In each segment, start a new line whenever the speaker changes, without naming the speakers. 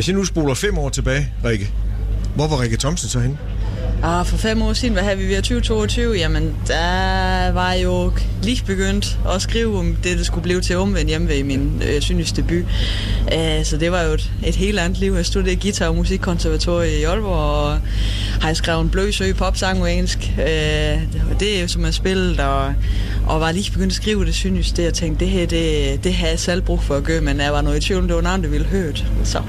Hvis jeg nu spoler fem år tilbage, Rikke, hvor var Rikke Thomsen så henne?
Og for fem år siden, hvad havde vi ved 2022? Jamen, der var jeg jo lige begyndt at skrive om det, der skulle blive til omvendt hjemme ved min øh, synes debut. Uh, så det var jo et, et helt andet liv. Jeg studerede guitar og musikkonservatoriet i Aalborg, og har skrevet en blødsø popsang på engelsk. Øh, det var det, som jeg spillet, og, og var lige begyndt at skrive det synes det. Jeg tænkte, det her, det, det havde jeg selv brug for at gøre, men jeg var noget i tvivl, det var navnet, det ville hørt. Så.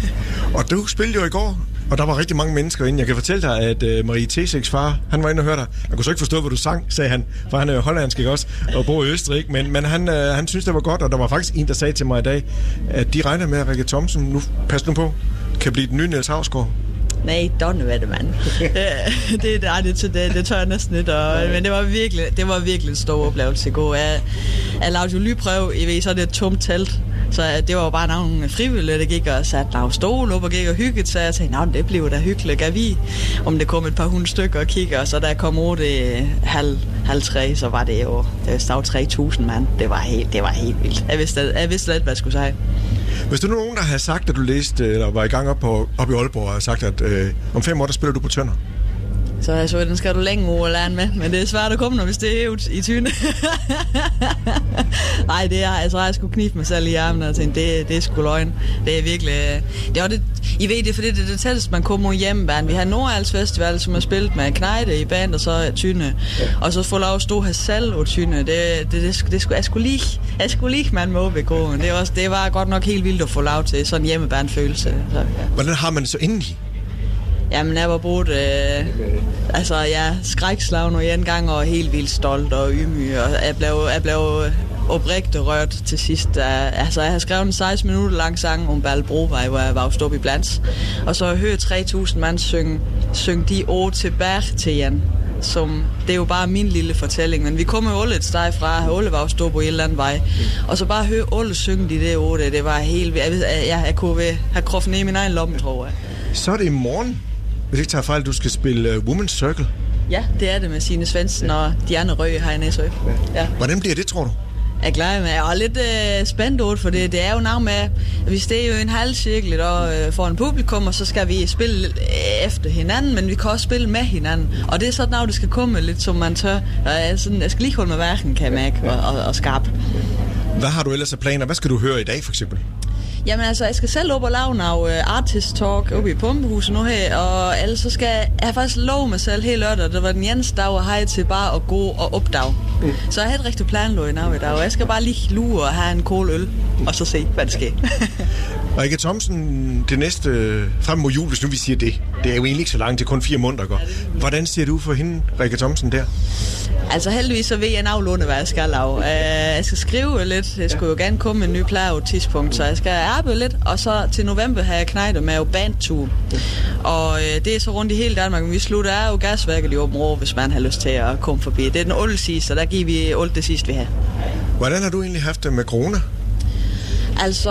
og du spillede jo i går og der var rigtig mange mennesker inde. Jeg kan fortælle dig, at uh, Marie T6 far, han var inde og hørte dig. Han kunne så ikke forstå, hvad du sang, sagde han, for han er jo hollandsk, ikke også, og bor i Østrig. Men, men han, øh, han synes, det var godt, og der var faktisk en, der sagde til mig i dag, at de regner med, at Rikke Thomsen, nu pas nu på, kan blive den nye Niels Havsgaard.
Nej, don't ved det, mand. det, nej, det, det, det tør jeg næsten lidt. Og, men det var virkelig, det var virkelig en stor oplevelse i går. Jeg, jeg lavede jo lydprøve, I ved, så er det et tomt telt. Så det var jo bare nogle frivillige, der gik og satte lav stol op og gik og hyggede, så jeg tænkte, det blev da hyggeligt, gav vi, om det kom et par hundrede stykker og kigge, og så da jeg kom over det halv, halv tre, så var det jo, det var 3.000 mand. Det var helt, det var helt vildt. Jeg vidste, jeg vidste lidt, hvad jeg skulle sige.
Hvis du nu nogen, der har sagt, at du læste, øh, eller var i gang op, på, op i Aalborg, og har sagt, at øh, om fem år, der spiller du på Tønder,
så jeg så, den skal du længe over at lære med, men det er svært at komme, når hvis det er i tyne. Nej, det er, altså, jeg skulle knibe mig selv i armen og tænkte, det, det er sgu løgn. Det er virkelig, det er det, I ved det, fordi det er det tætteste, man kommer hjemmeband. Vi har Nordals Festival, som har spillet med Knejde i band, og så Tyne. Ja. Og så få lov at stå her selv og Tyne. Det, det, det, det, det skulle, jeg skulle lige, jeg skulle lige man må begå. Det var, det var godt nok helt vildt at få lov til sådan en hjemmebandfølelse. Så, ja.
Hvordan har man det så indeni?
Jamen, jeg var brugt, øh, altså, jeg skrækslagen og en gang og helt vildt stolt og ydmyg, og jeg blev, jeg blev oprigtigt rørt til sidst. Altså, jeg har skrevet en 16 minutter lang sang om Balbrovej, hvor jeg var stoppet i blands. Og så har jeg hørt 3.000 mand synge, synge de ord tilbage til Jan som, det er jo bare min lille fortælling, men vi kommer jo alle et sted fra, at alle var stå på en eller anden vej, og så bare høre alle synge de der ord, det var helt, jeg, jeg, jeg, jeg kunne have kroppen ned i min egen lomme, tror jeg.
Så er det i morgen, hvis ikke tager fejl, du skal spille uh, Women's Circle.
Ja, det er det med Signe Svendsen ja. og Diana Røge her i Næsø. Ja.
ja. Hvordan bliver det, tror du?
Jeg glæder mig. Er lidt øh, spændt ud, for det, det er jo noget med, at vi står jo en halv cirkel og, øh, for en publikum, og så skal vi spille øh, efter hinanden, men vi kan også spille med hinanden. Og det er sådan noget, det skal komme lidt, som man tør. Jeg, sådan, jeg skal lige holde med hverken, kan jeg mærke, og, og, og skabe.
Hvad har du ellers af planer? Hvad skal du høre i dag, for eksempel?
Jamen altså, jeg skal selv op og lave noget uh, artist talk oppe i Pumpehuset nu her, og ellers så skal jeg, jeg har faktisk lov mig selv hele lørdag, det var den eneste dag, jeg havde til bare at gå og opdage. Mm. Så jeg har et rigtig planløg i dag, og jeg skal bare lige lure og have en kold øl, og så se, hvad der sker.
Rikke Thomsen, det næste frem mod jul, hvis nu vi siger det, det er jo egentlig ikke så langt, det er kun fire måneder går. Hvordan ser du for hende, Rikke Thomsen, der?
Altså heldigvis så ved jeg navlunde, hvad jeg skal lave. Uh, jeg skal skrive lidt, jeg skulle jo gerne komme med en ny plade på et tidspunkt, så jeg skal arbejde lidt, og så til november har jeg knejdet med jo bandtur. Og uh, det er så rundt i hele Danmark, men vi slutter er jo gasværket i åben år, hvis man har lyst til at komme forbi. Det er den old sidste, og der giver vi old det sidste, vi har.
Hvordan har du egentlig haft det med corona?
Altså,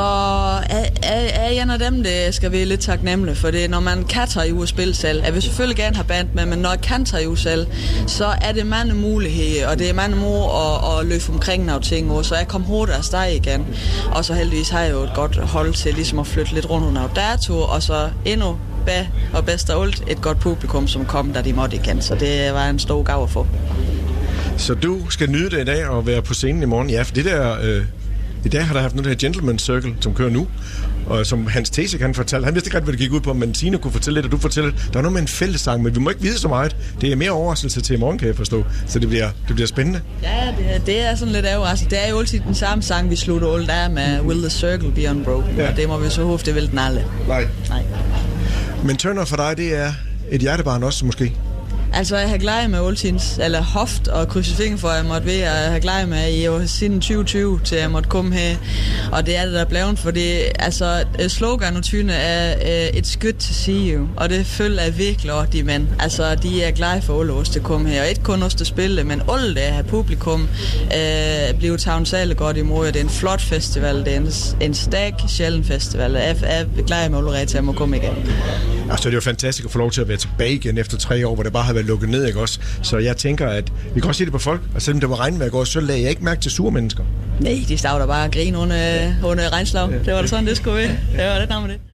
er, er, er en af dem, det skal vi lidt taknemmelige for det. Når man kan tage ud og spille selv, jeg vil selvfølgelig gerne have band med, men når jeg kan tage ud selv, så er det mange muligheder, og det er mange mor at, at løbe omkring nogle ting, og så jeg kom hurtigt afsted igen. Og så heldigvis har jeg jo et godt hold til ligesom at flytte lidt rundt under dato, og så endnu bag og bedst af alt et godt publikum, som kom, da de måtte igen. Så det var en stor gave at få.
Så du skal nyde det i dag og være på scenen i morgen. Ja, for det der øh, i dag har der haft noget her Gentleman Circle, som kører nu, og som Hans Tese kan fortælle. Han vidste ikke ret, hvad det gik ud på, men Signe kunne fortælle lidt, og du fortæller, der er noget med en fællessang, men vi må ikke vide så meget. Det er mere overraskelse til i morgen, kan jeg forstå. Så det bliver, det bliver spændende.
Ja, det, er, det er sådan lidt overraskende. Det er jo altid den samme sang, vi slutter alt der med Will the Circle Be Unbroken, ja. og det må vi så håbe, det vil den alle.
Nej. Nej. Men Turner for dig, det er et hjertebarn også måske?
Altså, jeg har glædet med Oltins, eller hoft og krydsefingen for, at jeg måtte være, jeg har glædet med i år siden 2020, til jeg måtte komme her. Og det er det, der er blevet, fordi altså, slogan og tyne er øh, uh, skyt good to see you, og det følger jeg virkelig over de mænd. Altså, de er glade for alle os, der kommer her, og ikke kun os, der spille, men alle der har publikum uh, bliver taget særlig godt imod, det er en flot festival, det er en, en stærk, sjælden festival. Jeg er glad med allerede til at må komme igen.
Altså, det er jo fantastisk at få lov til at være tilbage igen efter tre år, hvor det bare har været lukket ned, ikke også? Så jeg tænker, at vi kan også se det på folk, og selvom det var regnvejr i går, så lagde jeg ikke mærke til sure mennesker.
Nej, de stavede bare og grine under, under regnslag. Det var da sådan, det skulle være. Det var det navn det.